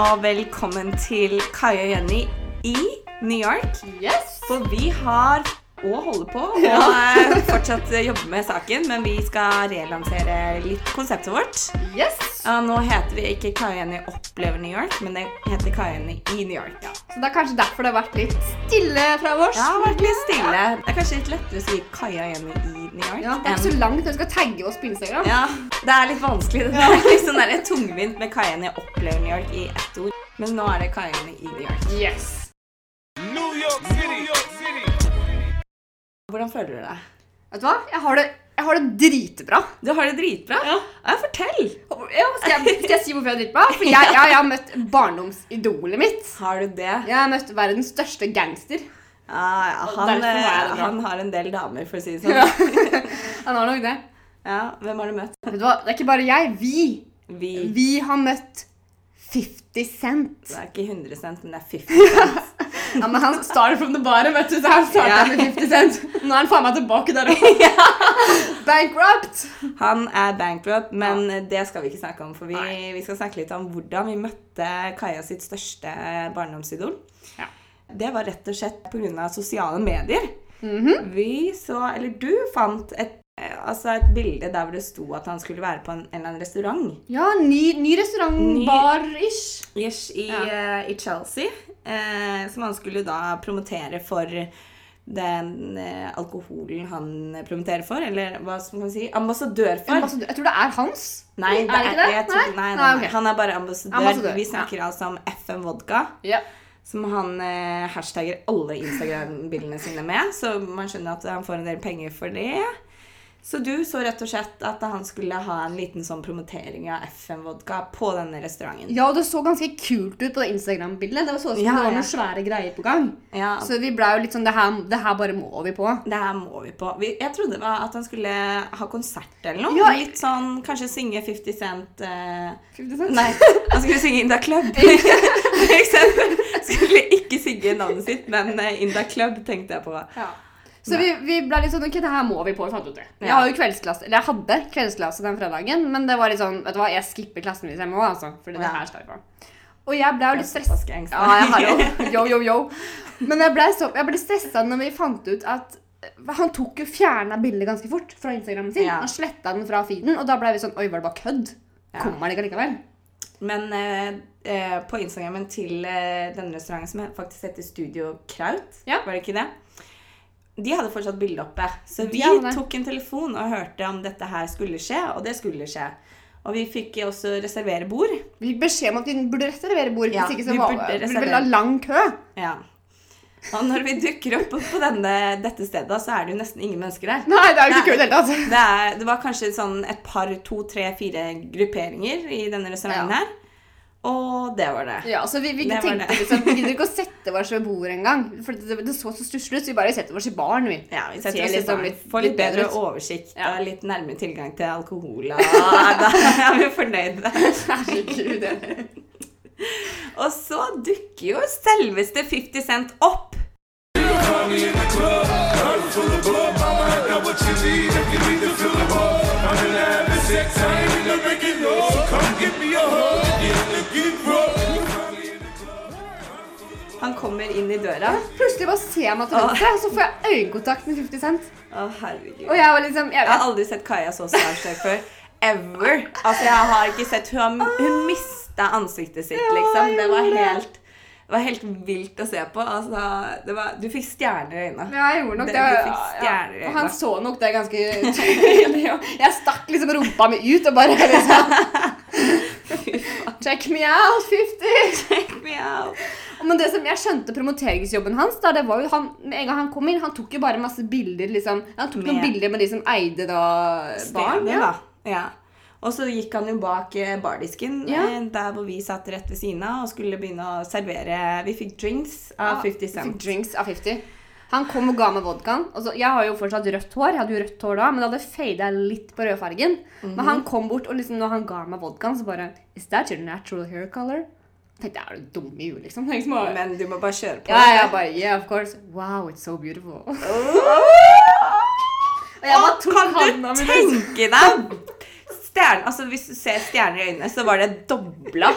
og velkommen til Kaja og Jenny i New York. Yes! For vi har og holder på og ja. fortsatt jobber med saken, men vi skal relansere litt konseptet vårt. Yes! Ja, nå heter vi ikke Kaja og Jenny opplever New York, men det heter Kaja og Jenny i New York. Ja. Så det er kanskje derfor det har vært litt stille fra oss. Det har vært litt stille. Det er kanskje litt lettere å si Kaja og Jenny i New York. Ja, det er ikke så langt når du skal tagge oss på Instagram. Ja, det er litt vanskelig. Det er litt sånn der tungvint med og opplever New York i ett ord. Men nå er det Jenny i New York. Yes! New York City, New York City. Hvordan føler du deg? Vet du hva? Jeg har det, jeg har det dritbra. Du har det dritbra? Ja. ja fortell! Ja, skal, jeg, skal jeg si hvorfor jeg har det dritbra? For jeg, jeg, jeg har møtt barndomsidolet mitt. Har du det? Jeg har møtt verdens største gangster. Ja, ja. Han, eh, han har en del damer, for å si det sånn. Ja. Han har nok det. Ja, Hvem har du møtt? Vet du hva? Det er ikke bare jeg. Vi. Vi. Vi har møtt 50 Cent. Det er ikke 100 cent, men det er 50 cent. Ja, men Han started from the bottom, vet du, så han startet Ja. med 50 Cent. Nå er han faen meg tilbake der oppe. Bankrupt. Han er bankrupt, men det skal vi ikke snakke om. For vi, vi skal snakke litt om hvordan vi møtte Kaja sitt største barndomsidol. Ja. Det var rett og slett pga. sosiale medier. Mhm. Vi så, eller du fant et, eh, altså et bilde der hvor det sto at han skulle være på en, en eller annen restaurant. Ja, ny, ny restaurant, bar-ish. Ish, i, Ja. uh, i Chelsea. Uh, som han skulle da promotere for den uh, alkoholen han promoterer for. Eller hva skal man si? Ambassadør for. Ambassadør. Jeg tror det er hans. Nei, det Er det er, ikke det? Tror, nei, Nei? nei, Nei. Han er bare ambassadør. Ambassadør, Vi snakker altså om FM Vodka. Ja. Som han eh, hashtagger alle Instagram-bildene sine med. Så man skjønner at han får en del penger for det. Så du så rett og slett at han skulle ha en liten sånn promotering av FM Vodka på denne restauranten. ja, og det så ganske kult ut på det Instagram-bildet. Det var så ut som Ja, det var ja. noen svære greier på gang. Ja, Så vi ble jo litt sånn Det her, det her bare må vi på. Det her må vi på. Vi, jeg trodde det var at han skulle ha konsert eller noe. Ja. Litt sånn, Kanskje synge 50 Cent eh, 50 Cent? Nei, han skulle synge In The Club. For eksempel. Skulle ikke synge navnet sitt, men Inda In The Club tenkte jeg på. Ja. Så vi, vi ble litt sånn Ok, det her må vi på. Fant ut det. Jeg har jo kveldsklasse Eller jeg hadde kveldsklasse den fredagen, men det var litt sånn Vet du hva, jeg skipper klassen hvis jeg må, altså. Fordi det her jeg på. Og jeg ble jo litt stressa. Ja, jeg har jo yo, yo, yo. Men jeg ble, så, jeg ble stressa når vi fant ut at han tok jo fjerna bildet ganske fort fra Instagramen sin. Ja. Han sletta den fra feeden, og da ble vi sånn Oi, var det bare kødd? Ja. Kommer han ikke likevel? Men eh, eh, på Instagrammen til eh, denne restauranten, som faktisk heter Studio Kraut, Ja. var det ikke det? De hadde fortsatt bildet oppe. Så vi tok en telefon og hørte om dette her skulle skje, og det skulle skje. Og vi fikk også reservere bord. Vi fikk beskjed om at vi burde reservere bord. Ja, hvis ikke så vi burde det vel ha lang kø. Ja. Og når vi dukker opp på denne, dette stedet, så er det jo nesten ingen mennesker der. Nei, det er jo ikke kult kø i det hele tatt. Det var kanskje sånn et par, to, tre, fire grupperinger i denne restauranten Ja. her. Og det var det. Ja, så vi, vi tenkte det. liksom, vi gidder ikke å sette oss ved bordet engang. For det, det så så stusslig ut, så vi bare setter oss i baren, vi. Ja, vi setter oss i baren. litt- Får litt litt bedre bedre oversikt Ja. og litt nærmere tilgang til alkohol. Og da er vi fornøyde. Herregud. det- Og så dukker jo selveste 50 Cent opp. Find Han kommer inn i døra. Plutselig bare ser meg til venstre, og så får jeg øyekontakt med 50 Cent. Å, herregud. Og jeg var liksom jeg, Jeg har aldri sett Kaja så starstruck før. Ever. Altså, jeg har ikke sett Hun, hun mista ansiktet sitt, liksom. Det var helt det var helt vilt å se på. Altså, det var, du fikk stjerner i øynene. Ja, jeg gjorde nok Det- det. ja, ja. Han så nok det ganske tydelig. Jeg stakk liksom rumpa mi ut og bare liksom Check me out, 50! Check me out. Men det som jeg skjønte promoteringsjobben hans, da, det var jo han, med en gang han kom inn, han tok jo bare masse bilder, liksom. Han tok noen bilder med de som eide da barn. Stedet, Ja. da. Ja. Og så gikk han jo bak eh, bardisken, Ja. eh, der hvor vi satt rett ved siden av og skulle begynne å servere Vi fikk drinks av 50 Fikk drinks av 50. Han kom og ga meg vodkaen. Jeg har jo fortsatt rødt hår, jeg hadde jo rødt hår da, men det hadde fada litt på rødfargen. Men Mhm. han kom bort, og liksom når han ga meg vodkaen, så bare Is that your natural hair color? Jeg tenkte, er du dum i huet, liksom? Liksom bare, Men du må bare kjøre på. ja, ja, bare, yeah, of course. Wow, it's so beautiful. Og jeg bare tok kan handa du tenke deg stjerne, altså Hvis du ser stjerner i øynene, så var det dobla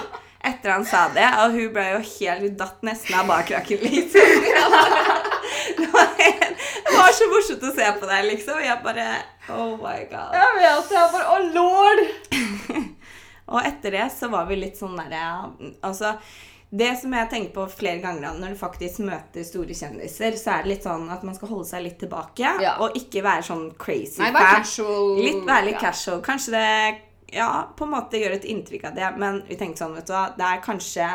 etter han sa det, og hun ble jo helt Hun datt nesten av bakrakken, liksom. Det var, det var så morsomt å se på deg, liksom. Jeg bare Oh my god. Jeg vet det. Jeg bare Å, lord! Og etter det så var vi litt sånn derre Altså det som jeg tenker på flere ganger når du faktisk møter store kjendiser, så er det litt sånn at man skal holde seg litt tilbake. Ja. Og ikke være sånn crazy Nei, bare casual. Litt være litt ja. casual. Kanskje det ja, på en måte gjør et inntrykk av det, men vi tenkte sånn, vet du hva, det er kanskje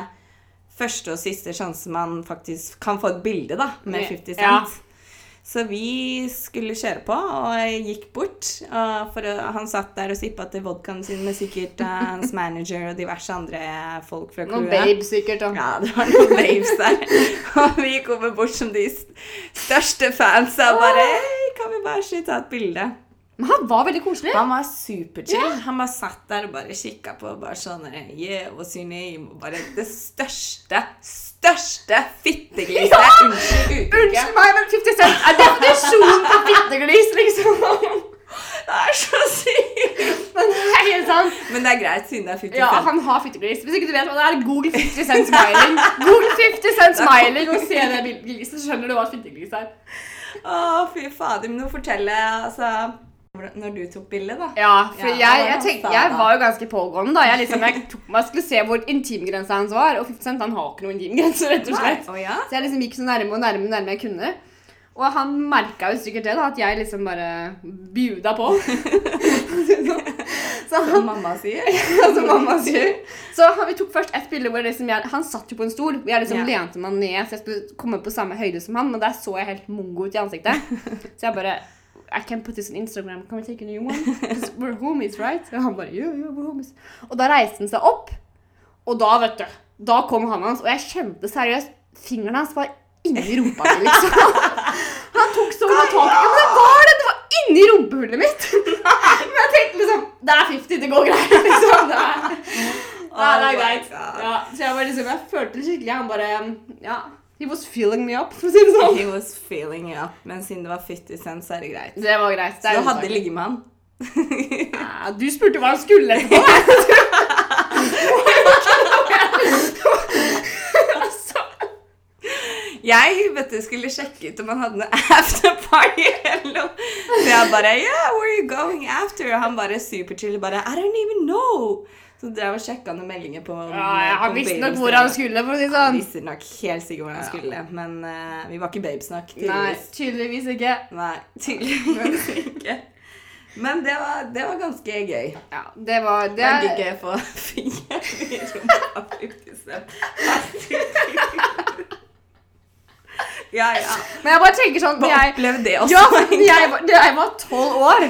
første og siste sjanse man faktisk kan få et bilde da, med 50 Ja. Så vi skulle kjøre på, og jeg gikk bort. Og å, han satt der og sippa til vodkaen sin med sikkert uh, hans manager og diverse andre folk fra Noen babes babe sikkert. òg. Ja, det var noen babes der. Og vi kommer bort som de største fans og bare Hei, kan vi bare ta et bilde? Men han var veldig koselig. Han var superchill. Han bare satt der og bare kikka på bare sånn Yeah, what's your name? Og bare det største, største fittegliset. Unnskyld uttrykket. Unnskyld meg, men 50 Cent er definisjonen på fitteglis, liksom. Det er så sykt. Men det er helt sant. Men det er greit, siden det er 50 Ja, Cent. han har fitteglis. Hvis ikke du vet hva det er, google 50 Cent smiling. Google 50 Cent smiling og se det gliset, så skjønner du hva fitteglis er. Å, fy fader. Men nå forteller jeg, altså Når du tok bildet, da. Ja, for Ja, jeg, jeg, tenkte, jeg var jo ganske pågående da. Jeg, liksom, jeg tok meg skulle se hvor intimgrensa hans var, og 50 Cent han har ikke noen intimgrense, rett og slett. Å ja? Så jeg liksom gikk så nærme og nærme nærme jeg kunne. Og han merka jo sikkert det, da, at jeg liksom bare bjuda på. så Som mamma sier. som mamma sier. Så han, vi tok først ett bilde hvor liksom jeg, han satt jo på en stol. og Jeg liksom Ja. lente meg ned så jeg skulle komme på samme høyde som han, men der så jeg helt mongo ut i ansiktet. Så jeg bare I can put this on Instagram. Can we take a new one? We're homies, right? Og han bare, yeah, yeah, we're homies. Og da reiste han seg opp, og da, vet du, da kom han hans, og jeg kjente seriøst fingeren hans var inni rumpa mi, liksom. Han tok så godt tak i men det var det! Det var inni rumpehullet mitt! Men jeg tenkte liksom Det er 50, det går greit, liksom. Det er, ja, det Oh er greit. Ja, så jeg, var liksom, jeg følte det skikkelig. Han bare Ja. He was filling me up, for å si det sånn. He was feeling up. Men siden det var 50 cent, så er det greit. Det var greit. Så Det du hadde ligget med han? Ja, du spurte hva han skulle etterpå. altså, Jeg vet du, skulle sjekke ut om han hadde noe afterparty eller noe. Så jeg bare Yeah, where are you going after? Og han bare superchill. Bare I don't even know. Så drev og sjekka noen meldinger på ja, han visste nok hvor han skulle, for å si det Han sånn. visste nok helt sikkert hvor han skulle. Men uh, vi var ikke babesnakk. Nei, tydeligvis. ikke. Nei, tydeligvis ikke. Men det var, det var ganske gøy. Ja, det var det. Det er gøy få fingeren. Ja, ja. Men jeg bare tenker sånn Hva jeg, opplevde det også? Ja, jeg, var- jeg var tolv år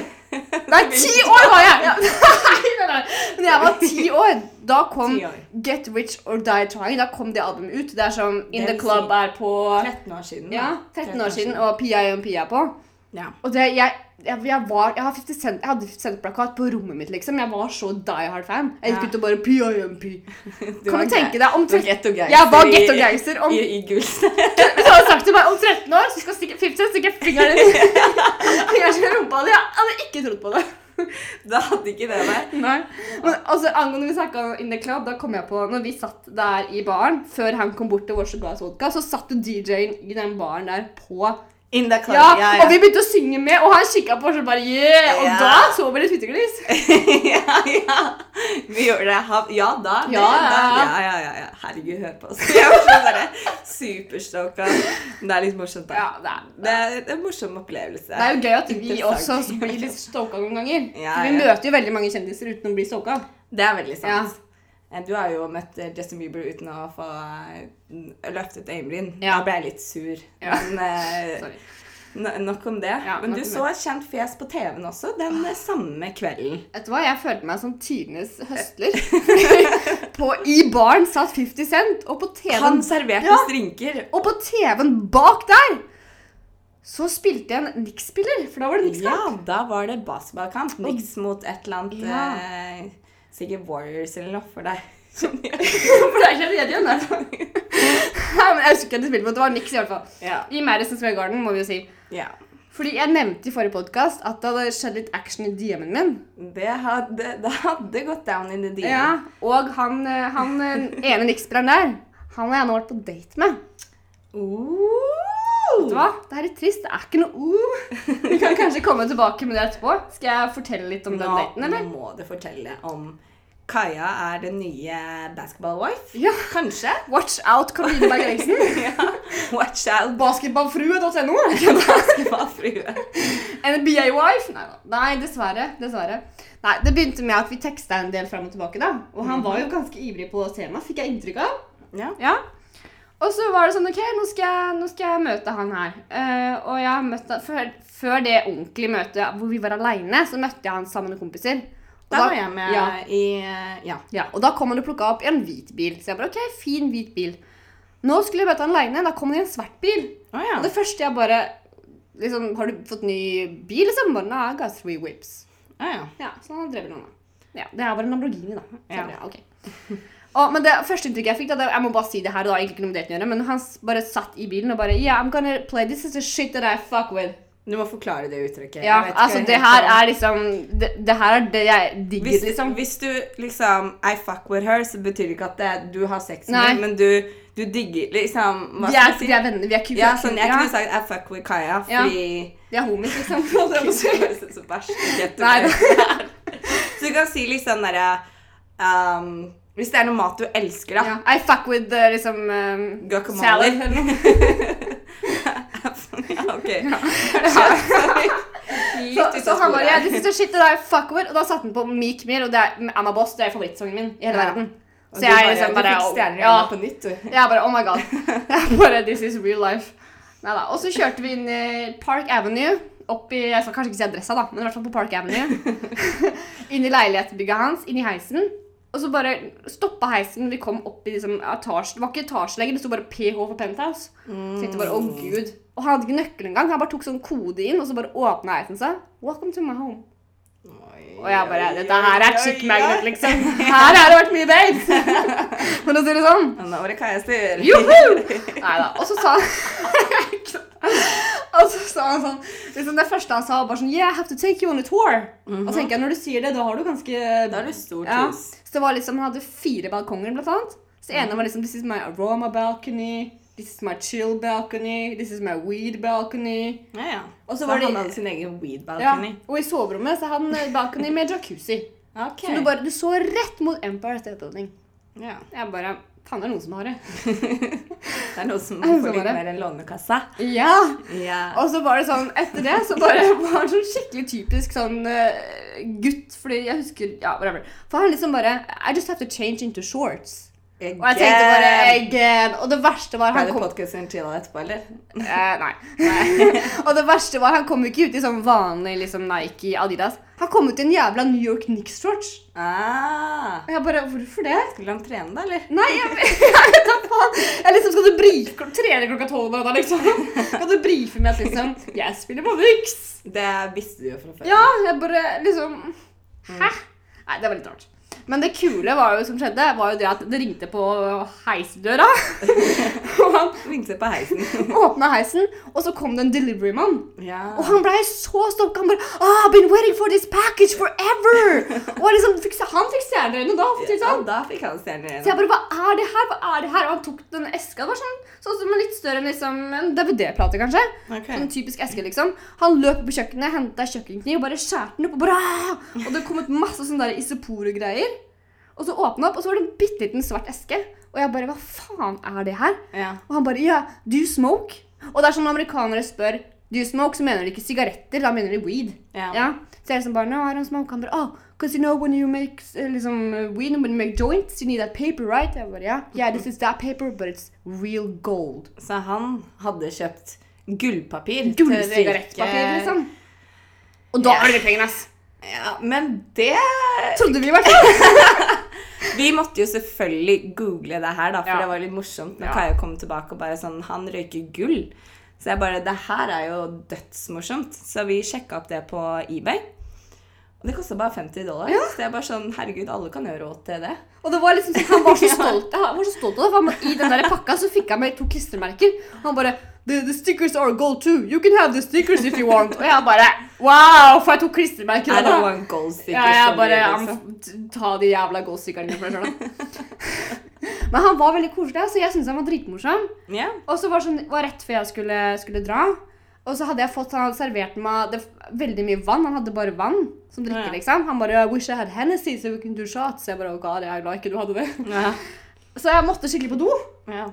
Nei, ti år var jeg! Ja. Nei, nei. Når jeg var ti år, da kom år. Get Rich or Die Trying. Da kom det albumet ut. Det er som In The Club si- er på 13 år siden. Ja, da. 13 år siden, og PIMP er på. Ja. Og det, jeg, jeg, jeg, var, jeg, har 50 cent, jeg hadde 50 Cent-plakat på rommet mitt, liksom. Jeg var så die hard fan. Jeg gikk ut og bare PIMP. Kan du tenke deg om Du var 13 getto gangster Jeg var i- getto gangster. Om, I, i Gulstad. hvis du hadde sagt til meg om 13 år, så skal stikke 50 Cent stikke fingeren din i rumpa di. Jeg hadde ikke trodd på det. Da hadde ikke det der. Nei. Men altså, angående vi snakka om In The Club, da kom jeg på Når vi satt der i baren, før han kom bort til vår ga vodka, så satt DJ-en i den baren der på In the club. Ja, ja, og vi begynte å synge med, og han kikka på oss og bare yeah! Og Ja. da så vi litt fitteglis. ja, ja. Vi gjorde det. Ja da. det- Ja, ja, da- ja. ja, ja, ja, ja. Herregud, hør på oss. Jeg var sånn bare superstoka. Det er litt morsomt, da. Ja, det er, Det det er en morsom opplevelse. det er jo gøy at vi også blir litt stoka noen ganger. Ja, For vi møter jo veldig mange kjendiser uten å bli stoka. Det er veldig sant. Eh, Du har jo møtt eh, Justin Bieber uten å få eh, løftet øyenbryn. Ja. Da ble jeg litt sur. Ja. Men nok om det. Ja, Men du så et kjent fjes på TV-en også den ah. samme kvelden. Vet du hva, jeg følte meg som tidenes høstler. På, I baren satt 50 Cent, og på TV-en serverte Ja. drinker. Og på TV-en bak der så spilte jeg en Nix-spiller, for da var det Nix-kamp. Ja, da var det basketballkamp. Nix mot et eller annet Ja. eh, Sikkert Warriors eller noe for deg. for det er ikke redd igjen, altså. Nei, men jeg husker ikke at de spilte, mot. det var Nix i hvert fall. ja. I Madison Square Garden, må vi jo si. ja. Fordi jeg nevnte i forrige podkast at det hadde skjedd litt action i DM-en min. Det hadde, det hadde gått down in the DM. Ja, Og han, han eh, ene niksbreren der, han har jeg nå vært på date med. Uh. Vet du hva? Det er trist. Det er ikke noe uh. Vi kan kanskje komme tilbake med det etterpå. Skal jeg fortelle litt om den daten, eller? nå må du fortelle om Kaja er den nye basketball wife. Ja. Kanskje? Watch out, Karoline Berg Eriksen. ja. Watch out, Basketballfrue.no. basketballfrue. NBA-wife? Nei da. Nei, dessverre. Dessverre. Nei, Det begynte med at vi teksta en del fram og tilbake. da. Og han var jo ganske ivrig på temaet, fikk jeg inntrykk av. Ja. Ja. Og så var det sånn OK, nå skal jeg, nå skal jeg møte han her. Uh, og jeg møtte han, før, før det ordentlige møtet hvor vi var aleine, så møtte jeg han sammen med kompiser. Og Da var jeg med ja, i eh, Ja. ja, og da kom han og plukka opp en hvit bil. Så jeg bare OK, fin hvit bil. Nå skulle jeg møte han aleine. Da kom han i en svart bil. Oh, ja. Og det første jeg bare liksom, Har du fått ny bil, liksom? Bare, Nei, I got three whips. Oh, ja. Ja, så han drev noe med. Ja, det er bare en Lamborghini, da. Så Ja. jeg bare, ok. Og, men det første inntrykket jeg fikk, da, det, jeg må bare si det her, det har egentlig ikke noe med daten å gjøre, men han bare satt i bilen og bare Yeah, I'm gonna play this is the shit that I fuck with. Du må forklare det uttrykket. Ja, altså det her er liksom Det, det her er det jeg digger, hvis, liksom. hvis du liksom I fuck with her, så betyr det ikke at det, du har sex med henne, men du, du digger liksom Hva Vi skal er, jeg si? vi er venner, vi er kule. Ja, sånn, jeg kunne sagt I fuck with Kaja, Ja. Vi er homies, liksom. Høres ut som verst Nei. Så du kan si litt sånn derre um, Hvis det er noe mat du elsker, da. ja. I fuck with uh, liksom um, Guacamole. salad. ja, ok. Så, så han bare is the shit that I fuck over Og da satte han på Meek Mill, og det er Anna boss. Det er favorittsangen min i hele verden. Så jeg bare, liksom du bare fikk ja. på nytt, du. Jeg bare Oh my god. Jeg bare This is real life. Neida. Og så kjørte vi inn i Park Avenue. Opp i, Jeg skal kanskje ikke si adressa, da, men i hvert fall på Park Avenue. inn i leilighetsbygget hans, inn i heisen. Og så bare stoppa heisen vi kom opp i liksom, etasje. Det var ikke etasje lenger, det sto bare PH for Penthouse. Så jeg bare, å gud. Og han hadde ikke nøkkel engang. Han bare tok sånn kode inn, og så bare åpna heisen seg. Welcome to my home. Og jeg bare Dette her er chick magnet, liksom. Her har det vært mye babes! For å si det sånn. Nå var det Kajas tur. Juhu! Neida. Og så sa Og så sa han sånn liksom Det første han sa, var sånn Yeah, I have to take you on a tour. Og så tenker jeg, når du sier det, da har du ganske Da er du stort ja. Så det var liksom, Han hadde fire balkonger, blant annet. Så ene var liksom This is my aroma balcony. This is my chill balcony. This is my weed balcony. Ja, ja. Og så så han hadde sin egen weed balcony. Ja. Og i soverommet så hadde han balcony med jacuzzi. Ok. Så du bare, du så rett mot Empire State Building. Ja. Jeg bare Faen, det er noen som har det. Det er noen som får litt mer enn Lånekassa. Ja! Ja. Og så var det sånn, etter det så bare var han sånn skikkelig typisk sånn uh, gutt, fordi jeg husker, ja, whatever. For han liksom bare, I just have to change into shorts. Og jeg tenkte bare, again. Og det verste var, Ble han det kom, podkasten til etterpå, eller? eh, nei. og det verste var, han kom ikke ut i sånn vanlig liksom Nike, Adidas. Han kom ut i en jævla New York Knicks-shorts. Ah. Og jeg bare, hvorfor det? Skulle han trene, da, eller? Nei, jeg, jeg vet da faen. Jeg liksom, skal du brife, trene klokka tolv da, liksom? Skal du brife med at liksom, jeg spiller på Knicks? Det visste du jo fra før. Ja, jeg bare liksom Hæ? Nei, det var litt rart. Men det kule var jo, som skjedde, var jo det at det ringte på heisdøra. og han Ringte på heisen. åpna heisen, og så kom det en deliverymann. ja. Og han blei så stolt. Han bare oh, I've been waiting for this package forever! og liksom, fikk, han fikk øynene da. det ja, sånn. da fikk han stjerner igjen. Så jeg bare, hva er det her? Hva er det her? Og han tok den eska. Det var sånn, sånn som litt større enn liksom, en DVD-plate, kanskje. Okay. Sånn typisk eske, liksom. Han løp på kjøkkenet, henta kjøkkenkniv og bare skjærte den opp. Og, bare, «Ah!» og det kom ut masse sånne isopor-greier. Og så åpna opp, og så var det en bitte liten svart eske. Og jeg bare Hva faen er det her? Ja. Og han bare Ja, do you smoke? Og det er sånn når amerikanere spør Do you smoke, så mener de ikke sigaretter, da mener de weed. Ja. Ja. Så jeg liksom bare No, I don't smoke. Han bare Oh, because you know when you make eh, liksom, eh, weed, when you make joints, you need that paper, right? Jeg bare Ja, yeah, this is that paper, but it's real gold. Så han hadde kjøpt gullpapir. Gullsigarettpapir, liksom. Og da yeah. er det penger, ass. Ja, men det Trodde vi i hvert fall. Vi måtte jo selvfølgelig google det her, da, for Ja. det var litt morsomt når Ja. Kaja kom tilbake og bare sånn Han røyker gull. Så jeg bare Det her er jo dødsmorsomt. Så vi sjekka opp det på eBay. Og det kosta bare 50 dollar. Så jeg bare sånn Herregud, alle kan gjøre råd til det. Og det var liksom sånn, Han var så stolt Han var så stolt av det. For han, I den der pakka så fikk jeg med to klistremerker. Han bare the, the stickers are gold too. You can have the stickers if you want. Og jeg bare Wow! For jeg tok klistremerker? I don't want gold stickers. Ja, jeg bare liksom. Ta de jævla goldstickerne for deg sjøl, da. Men han var veldig koselig, så jeg syntes han var dritmorsom. Yeah. Og så var det sånn, var rett før jeg skulle, skulle dra. Og så hadde jeg fått, Han hadde servert meg det, veldig mye vann. Han hadde bare vann som drikke. yeah. liksom. Han bare 'Wish I had Hennessy so we can do shots'. Så Jeg bare, oh God, jeg er glad ikke du hadde det. Yeah. Så jeg måtte skikkelig på do. ja.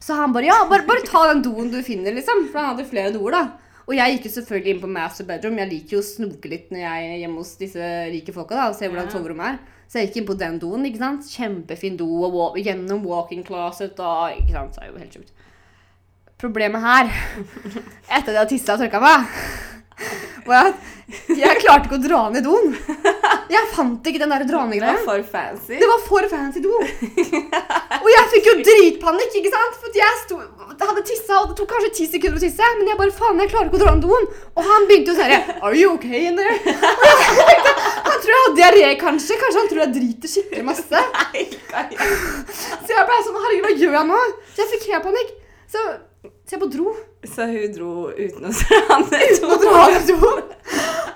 Så han bare ja, bare, bare ta den doen du finner, liksom. For han hadde flere doer, da. Og jeg gikk jo selvfølgelig inn på master bedroom. Jeg liker jo å snoke litt når jeg er hjemme hos disse rike folka da, og se hvordan Ja. soverommet er. Så jeg gikk inn på den doen. ikke sant? Kjempefin do og walk, gjennom walk-in closet. og ikke sant, så er jo helt sjukt. Problemet her, etter at jeg hadde tissa og tørka meg, var at jeg klarte ikke å dra ned doen. Jeg fant ikke den der Det var for fancy. Det var for fancy do. Og jeg fikk jo dritpanikk, ikke sant? For jeg sto, hadde tissa, og det tok kanskje ti sekunder å tisse. Men jeg bare, faen, jeg klarer ikke å dra ned doen. Og han begynte jo sånn Are you okay in there? Tenkte, han tror jeg har diaré, kanskje. Kanskje han tror jeg driter skikkelig masse. Så jeg ble sånn, herregud, hva gjør jeg nå? Så jeg fikk helt panikk. Så, så jeg bare dro. Så hun dro uten å dra ned Uten å dra ned doen.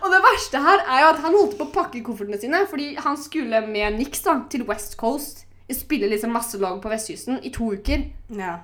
Og det verste her er jo at han holdt på å pakke koffertene sine, fordi han skulle med Nix da, til West Coast. Spille liksom masse lag på vestkysten i to uker. Ja.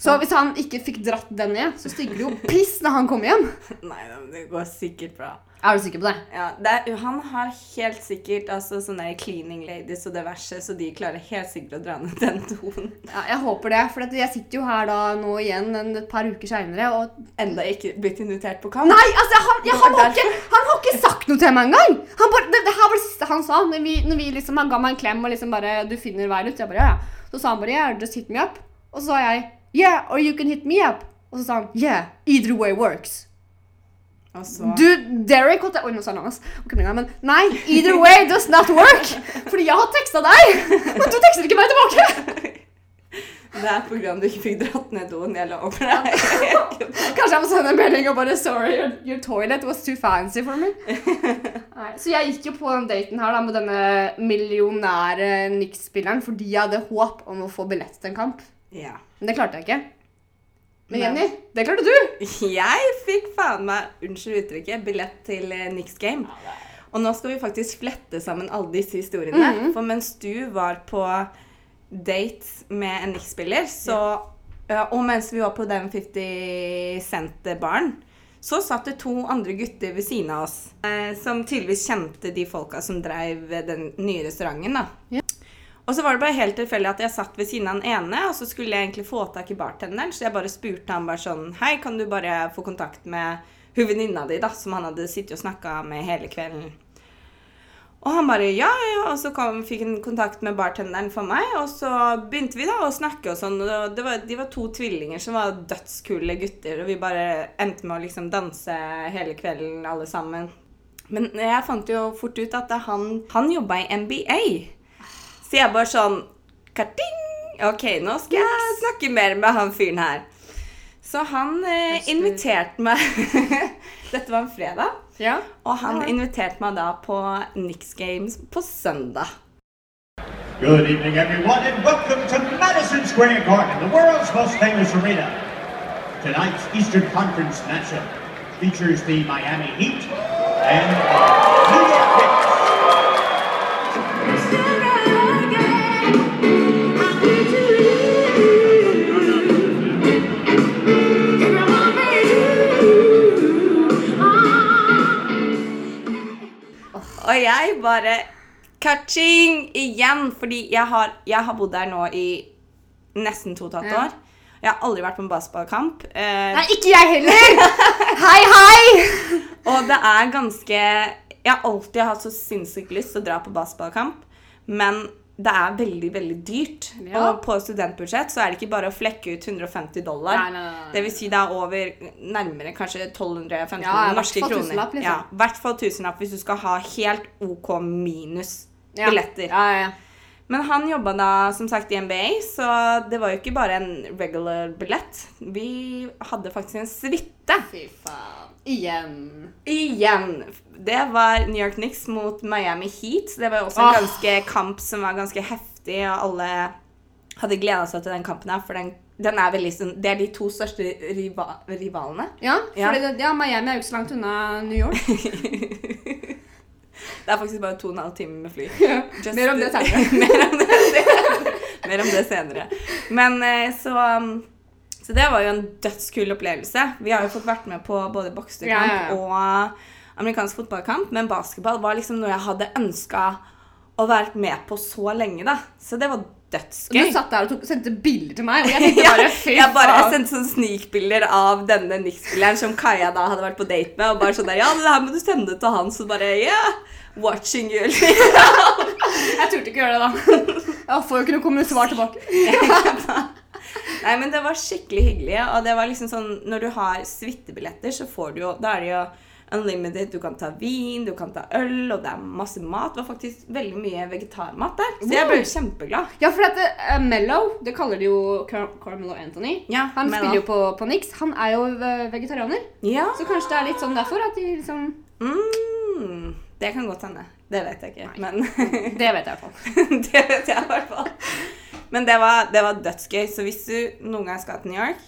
Så hvis han ikke fikk dratt den ned, så stikker det jo piss når han kommer hjem. Nei, det går sikkert bra. Er du sikker på det? Ja, det er, han har helt sikkert altså, sånne cleaning ladies og diverse, så de klarer helt sikkert å dra ned den tonen. Ja, jeg håper det. For jeg sitter jo her da nå igjen en, et par uker seinere og Enda ikke blitt invitert på kamp. Nei, altså, han, ja, han, har ikke, han har ikke sagt noe til meg engang! Han bare, det, det her var det siste han sa. Når vi, når vi liksom, han ga meg en klem og liksom bare 'Du finner veien ut.' Jeg bare ja, ja. Så sa han bare 'Yeah, just hit me up'. Og så sa jeg 'Yeah, or you can hit me up'. Og så sa han 'Yeah, either way works'. Og så Du, Derek holdt jeg Oi, nå sa han hans. Men nei, either way does not work. Fordi jeg har teksta deg, men du tekster ikke meg tilbake. Det er på grunn av du ikke fikk dratt ned doen. Jeg lover deg. Kanskje jeg må sende en melding og bare Sorry, your, your toilet was too fancy for me. Nei, så jeg gikk jo på den daten her da med denne millionære Nix-spilleren fordi jeg hadde håp om å få billett til en kamp. Ja. Men det klarte jeg ikke. Men Jenny, det klarte du. Jeg fikk faen meg, unnskyld uttrykket, billett til Nix Game. Og nå skal vi faktisk flette sammen alle disse historiene. Mhm. For mens du var på date med en Nix-spiller, så ja, Og mens vi var på den 50 Cent-baren, så satt det to andre gutter ved siden av oss. Eh, som tydeligvis kjente de folka som dreiv den nye restauranten. da. Og så var det bare helt tilfeldig at jeg satt ved siden av den ene, og så skulle jeg egentlig få tak i bartenderen, så jeg bare spurte han bare sånn Hei, kan du bare få kontakt med hun venninna di, da, som han hadde sittet og snakka med hele kvelden? Og han bare ja, ja, og så kom, fikk han kontakt med bartenderen for meg, og så begynte vi da å snakke og sånn, og var, de var to tvillinger som var dødskule gutter, og vi bare endte med å liksom danse hele kvelden alle sammen. Men jeg fant jo fort ut at han, han jobba i NBA. Så jeg bare sånn Karting! Ok, nå skal jeg snakke mer med han fyren her. Så han eh, inviterte meg Dette var en fredag. Ja. Og han Ja. inviterte meg da på Nix Games på søndag. Good evening, everyone, and welcome to Madison Square Garden, the world's most famous arena. Tonight's Eastern Conference matchup features the Miami Heat and New York Knicks. Og jeg bare Catching igjen! Fordi jeg har, jeg har bodd der nå i nesten to og et halvt år. Jeg har aldri vært på en basketballkamp. Eh, Nei, ikke jeg heller! Hei, hei! Og det er ganske Jeg har alltid hatt så sinnssykt lyst til å dra på basketballkamp, men det er veldig, veldig dyrt. Ja. Og på studentbudsjett så er det ikke bare å flekke ut 150 dollar. Nei, nei, nei. Det vil si det er over nærmere kanskje 1200-1500 Ja, norske kroner. tusenlapp, liksom. Ja, i hvert fall tusenlapp hvis du skal ha helt OK minus billetter. Ja, ja, ja. Men han jobba da som sagt i NBA, så det var jo ikke bare en regular billett. Vi hadde faktisk en suite. Fy faen. Igjen. Igjen. Det var New York Knicks mot Miami Heat. Det var jo også en oh. ganske kamp som var ganske heftig, og alle hadde gleda seg til den kampen her, for den, den veldig sånn Det er de to største riva, rivalene. Ja, Ja. det, ja, Miami er jo ikke så langt unna New York. Det er faktisk bare to og en halv time med fly. Just- Mer om det. Mer om det. Mer om det senere. Men eh, så um, Så det var jo en dødskul opplevelse. Vi har jo fått vært med på både boksekamp Ja, ja, ja. og amerikansk fotballkamp, men basketball var liksom noe jeg hadde ønska å være med på så lenge, da. Så det var dødsgøy. du satt der og tok, sendte bilder til meg, og jeg tenkte bare fy jeg bare jeg faen. sendte sånne snikbilder av denne Nix-spilleren som Kaja da hadde vært på date med. Og bare sånn der, ja, det her må du sende til han. Så bare, yeah, watching you. Jeg turte ikke gjøre det da. Jeg får jo ikke noe kommet svar tilbake. Nei, men det var skikkelig hyggelig. Og det var liksom sånn, når du har suitebilletter, så får du jo Da er det jo unlimited. Du kan ta vin, du kan ta øl, og det er masse mat. Det var faktisk veldig mye vegetarmat der. Så jeg ble kjempeglad. Ja, for dette uh, Mellow, det kaller de jo Car Carmelo Anthony. Ja, Han Mello. spiller jo på, på Nix. Han er jo eh, vegetarianer. Ja. Så kanskje det er litt sånn derfor at de liksom Mm, det kan godt hende. Det vet jeg ikke. Men Det vet jeg i hvert fall. det vet jeg i hvert fall. Men det var, det var dødsgøy. Så hvis du noen gang skal til New York,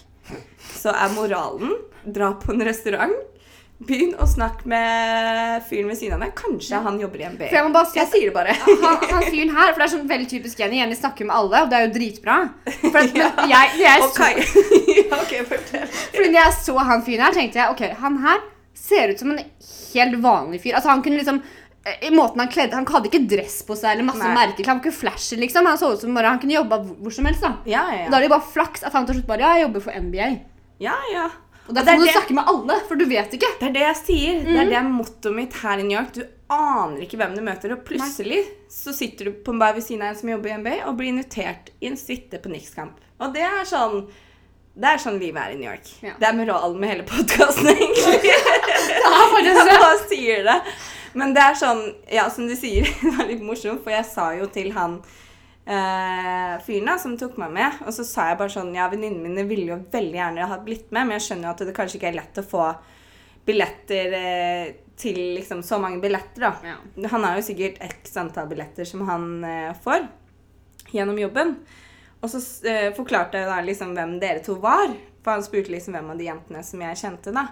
så er moralen dra på en restaurant. Begynn å snakke med fyren ved siden av deg. Kanskje han jobber i MBA. Jeg si Jeg sier det bare. han, han fyren her, for det er sånn veldig typisk Jenny. Jenny snakker med alle, og det er jo dritbra. For at, men jeg, jeg så, okay. ja, fordi når jeg så han fyren her, tenkte jeg ok, han her ser ut som en helt vanlig fyr. Altså Han kunne liksom eh, i måten Han kledde Han hadde ikke dress på seg eller masse merker. Han ikke flashy, liksom. Han så ut som bare Han kunne jobba hvor hvor som helst. da Ja, ja, Da er det jo bare flaks at han til slutt bare Ja, jeg jobber for NBA. ja, ja. Og derfor er må du snakke med alle, for du vet ikke. Det er det jeg sier. Det er det mottoet mitt her i New York. Du aner ikke hvem du møter, og plutselig så sitter du på en bar ved siden av en som jobber i NBA, og blir invitert i en suite på Knicks-kamp. Og det er sånn det er sånn livet er i New York. Ja. Det er moralen med hele podkasten, egentlig. Jeg bare sier det. Men det er sånn, ja, som du sier, det var litt morsomt, for jeg sa jo til han eh, fyren da, som tok meg med, og så sa jeg bare sånn Ja, venninnene mine ville jo veldig gjerne ha blitt med, men jeg skjønner jo at det kanskje ikke er lett å få billetter eh, til liksom så mange billetter, da. Ja. Han har jo sikkert x antall billetter som han eh, får gjennom jobben. Og så eh, forklarte jeg da liksom hvem dere to var. For han spurte liksom hvem av de jentene som jeg kjente, da.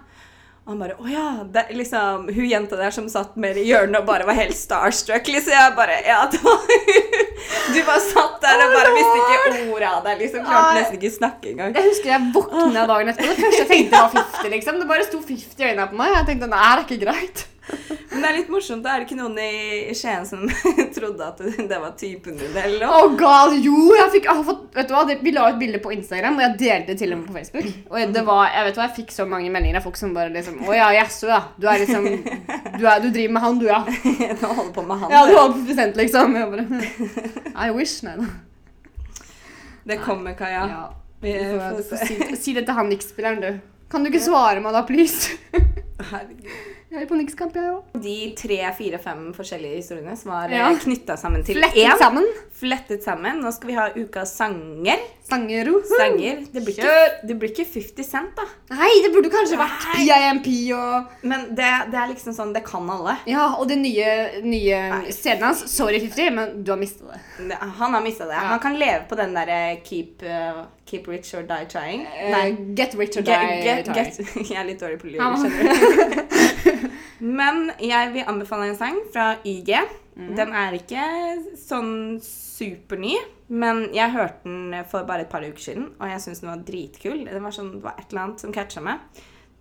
Og han bare Å ja. Det, liksom, hun jenta der som satt mer i hjørnet og bare var helt starstruck. Liksom. Jeg bare Ja, det var Du bare satt der og bare visste ikke ordet av deg. Liksom. Klarte nesten ikke snakke engang. Jeg husker jeg våkna dagen etterpå. Det første jeg tenkte var 50. liksom. Det bare sto 50 i øynene på meg. Jeg tenkte det er ikke greit. Men det er litt morsomt. Da er det ikke noen i Skien som trodde at det, var typen din, eller Å Oh god, jo, jeg fikk, jeg har fått, vet du hva, Vi la ut bilde på Instagram, og jeg delte det til og med på Facebook. Og det var, jeg vet hva, jeg fikk så mange meldinger av folk som bare liksom Å ja, jaså, ja. Du er liksom du, er, du driver med han, du, ja. Du holder på med han. Ja, du holder på prosent, liksom. Jeg bare I wish. Nei da. Det kommer, Kaja. Ja. Vi får si, si det til han Nix-spilleren, du. Kan du ikke svare meg da, please? Herregud. Jeg er Nix-kamp, jeg òg. De tre, fire, fem forskjellige historiene som var Ja. ja. knytta sammen til Flettet én. sammen. Flettet sammen. Nå skal vi ha ukas sanger. Sangero. Sanger. Det blir, ikke, det blir ikke 50 Cent, da. Nei, det burde kanskje vært PIMP og Men det, det er liksom sånn Det kan alle. Ja, og det nye, nye scenen hans. Sorry, 50, men du har mista det. Han har mista det. Ja. Han kan leve på den derre keep, uh, keep rich or die trying. Nei, get rich or die. Get, trying. Get. Jeg er litt dårlig på lyd, skjønner du. Men jeg vil anbefale en sang fra YG. Mm. Den er ikke sånn superny, men jeg hørte den for bare et par uker siden, og jeg syns den var dritkul. Det var, sånn, det var et eller annet som catcha meg.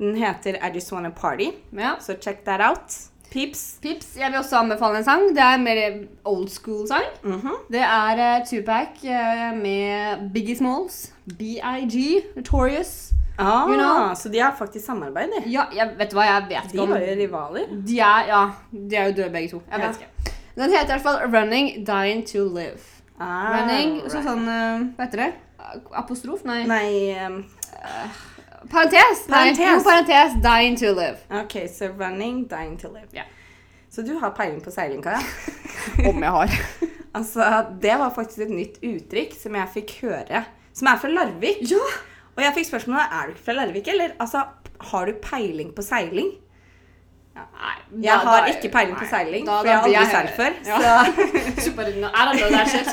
Den heter I Just Wanna Party, Ja. så check that out. Pips. Pips, jeg vil også anbefale en sang. Det er en mer old school-sang. Mhm. Det er uh, Tupac uh, med Biggie Smalls. BIG, Notorious. Ah, You know. Så de har faktisk samarbeid, de. Ja, jeg vet hva, jeg vet ikke om De var jo rivaler. De er, ja, de er jo døde begge to. Jeg Ja. vet ikke. Den heter i hvert fall Running, Dying to Live. Ah, Running, så right. sånn eh, Hva heter det? Apostrof? Nei. Nei um, Parentes. Nei, Parentes. jo, parentes. Dying to live. OK, så running, dying to live. Yeah. Så du har peiling på seiling, Kaja? Om jeg har. Altså, det var faktisk et nytt uttrykk som jeg fikk høre, som er fra Larvik. Ja! Og jeg fikk spørsmålet er du ikke fra Larvik, eller altså, har du peiling på seiling? Nei, Jeg har ikke peiling på seiling, for jeg har aldri seilt før. Ja. Så bare, I don't know that shit.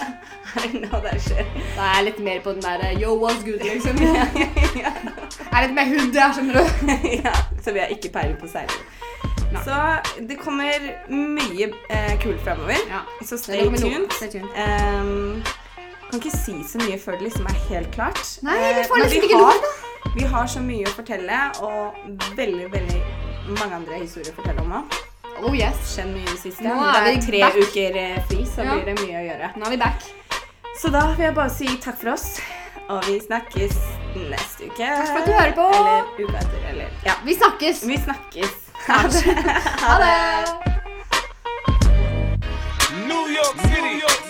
Så nå det skjer. Da er jeg litt mer på den der yo, what's good, liksom. Jeg er litt mer hood, jeg, skjønner du. ja, så vi har ikke peiling på seiling. Så det kommer mye eh, kult framover. Ja. Så stay tuned. Stay tuned. Ehm, kan ikke si så mye før det liksom er helt klart. Nei, vi Eh, får liksom ikke lov, Vi har så mye å fortelle, og veldig, veldig mange andre historier å fortelle om òg. Oh yes. Skjedd mye i det siste. Nå er det er vi tre back. uker eh, fri, så Ja. blir det mye å gjøre. Nå er vi back. Så da vil jeg bare si takk for oss, og vi snakkes neste uke. Takk for at du hører på. Eller uka etter, eller Ja. Vi snakkes. Vi snakkes. Ha det. New York City.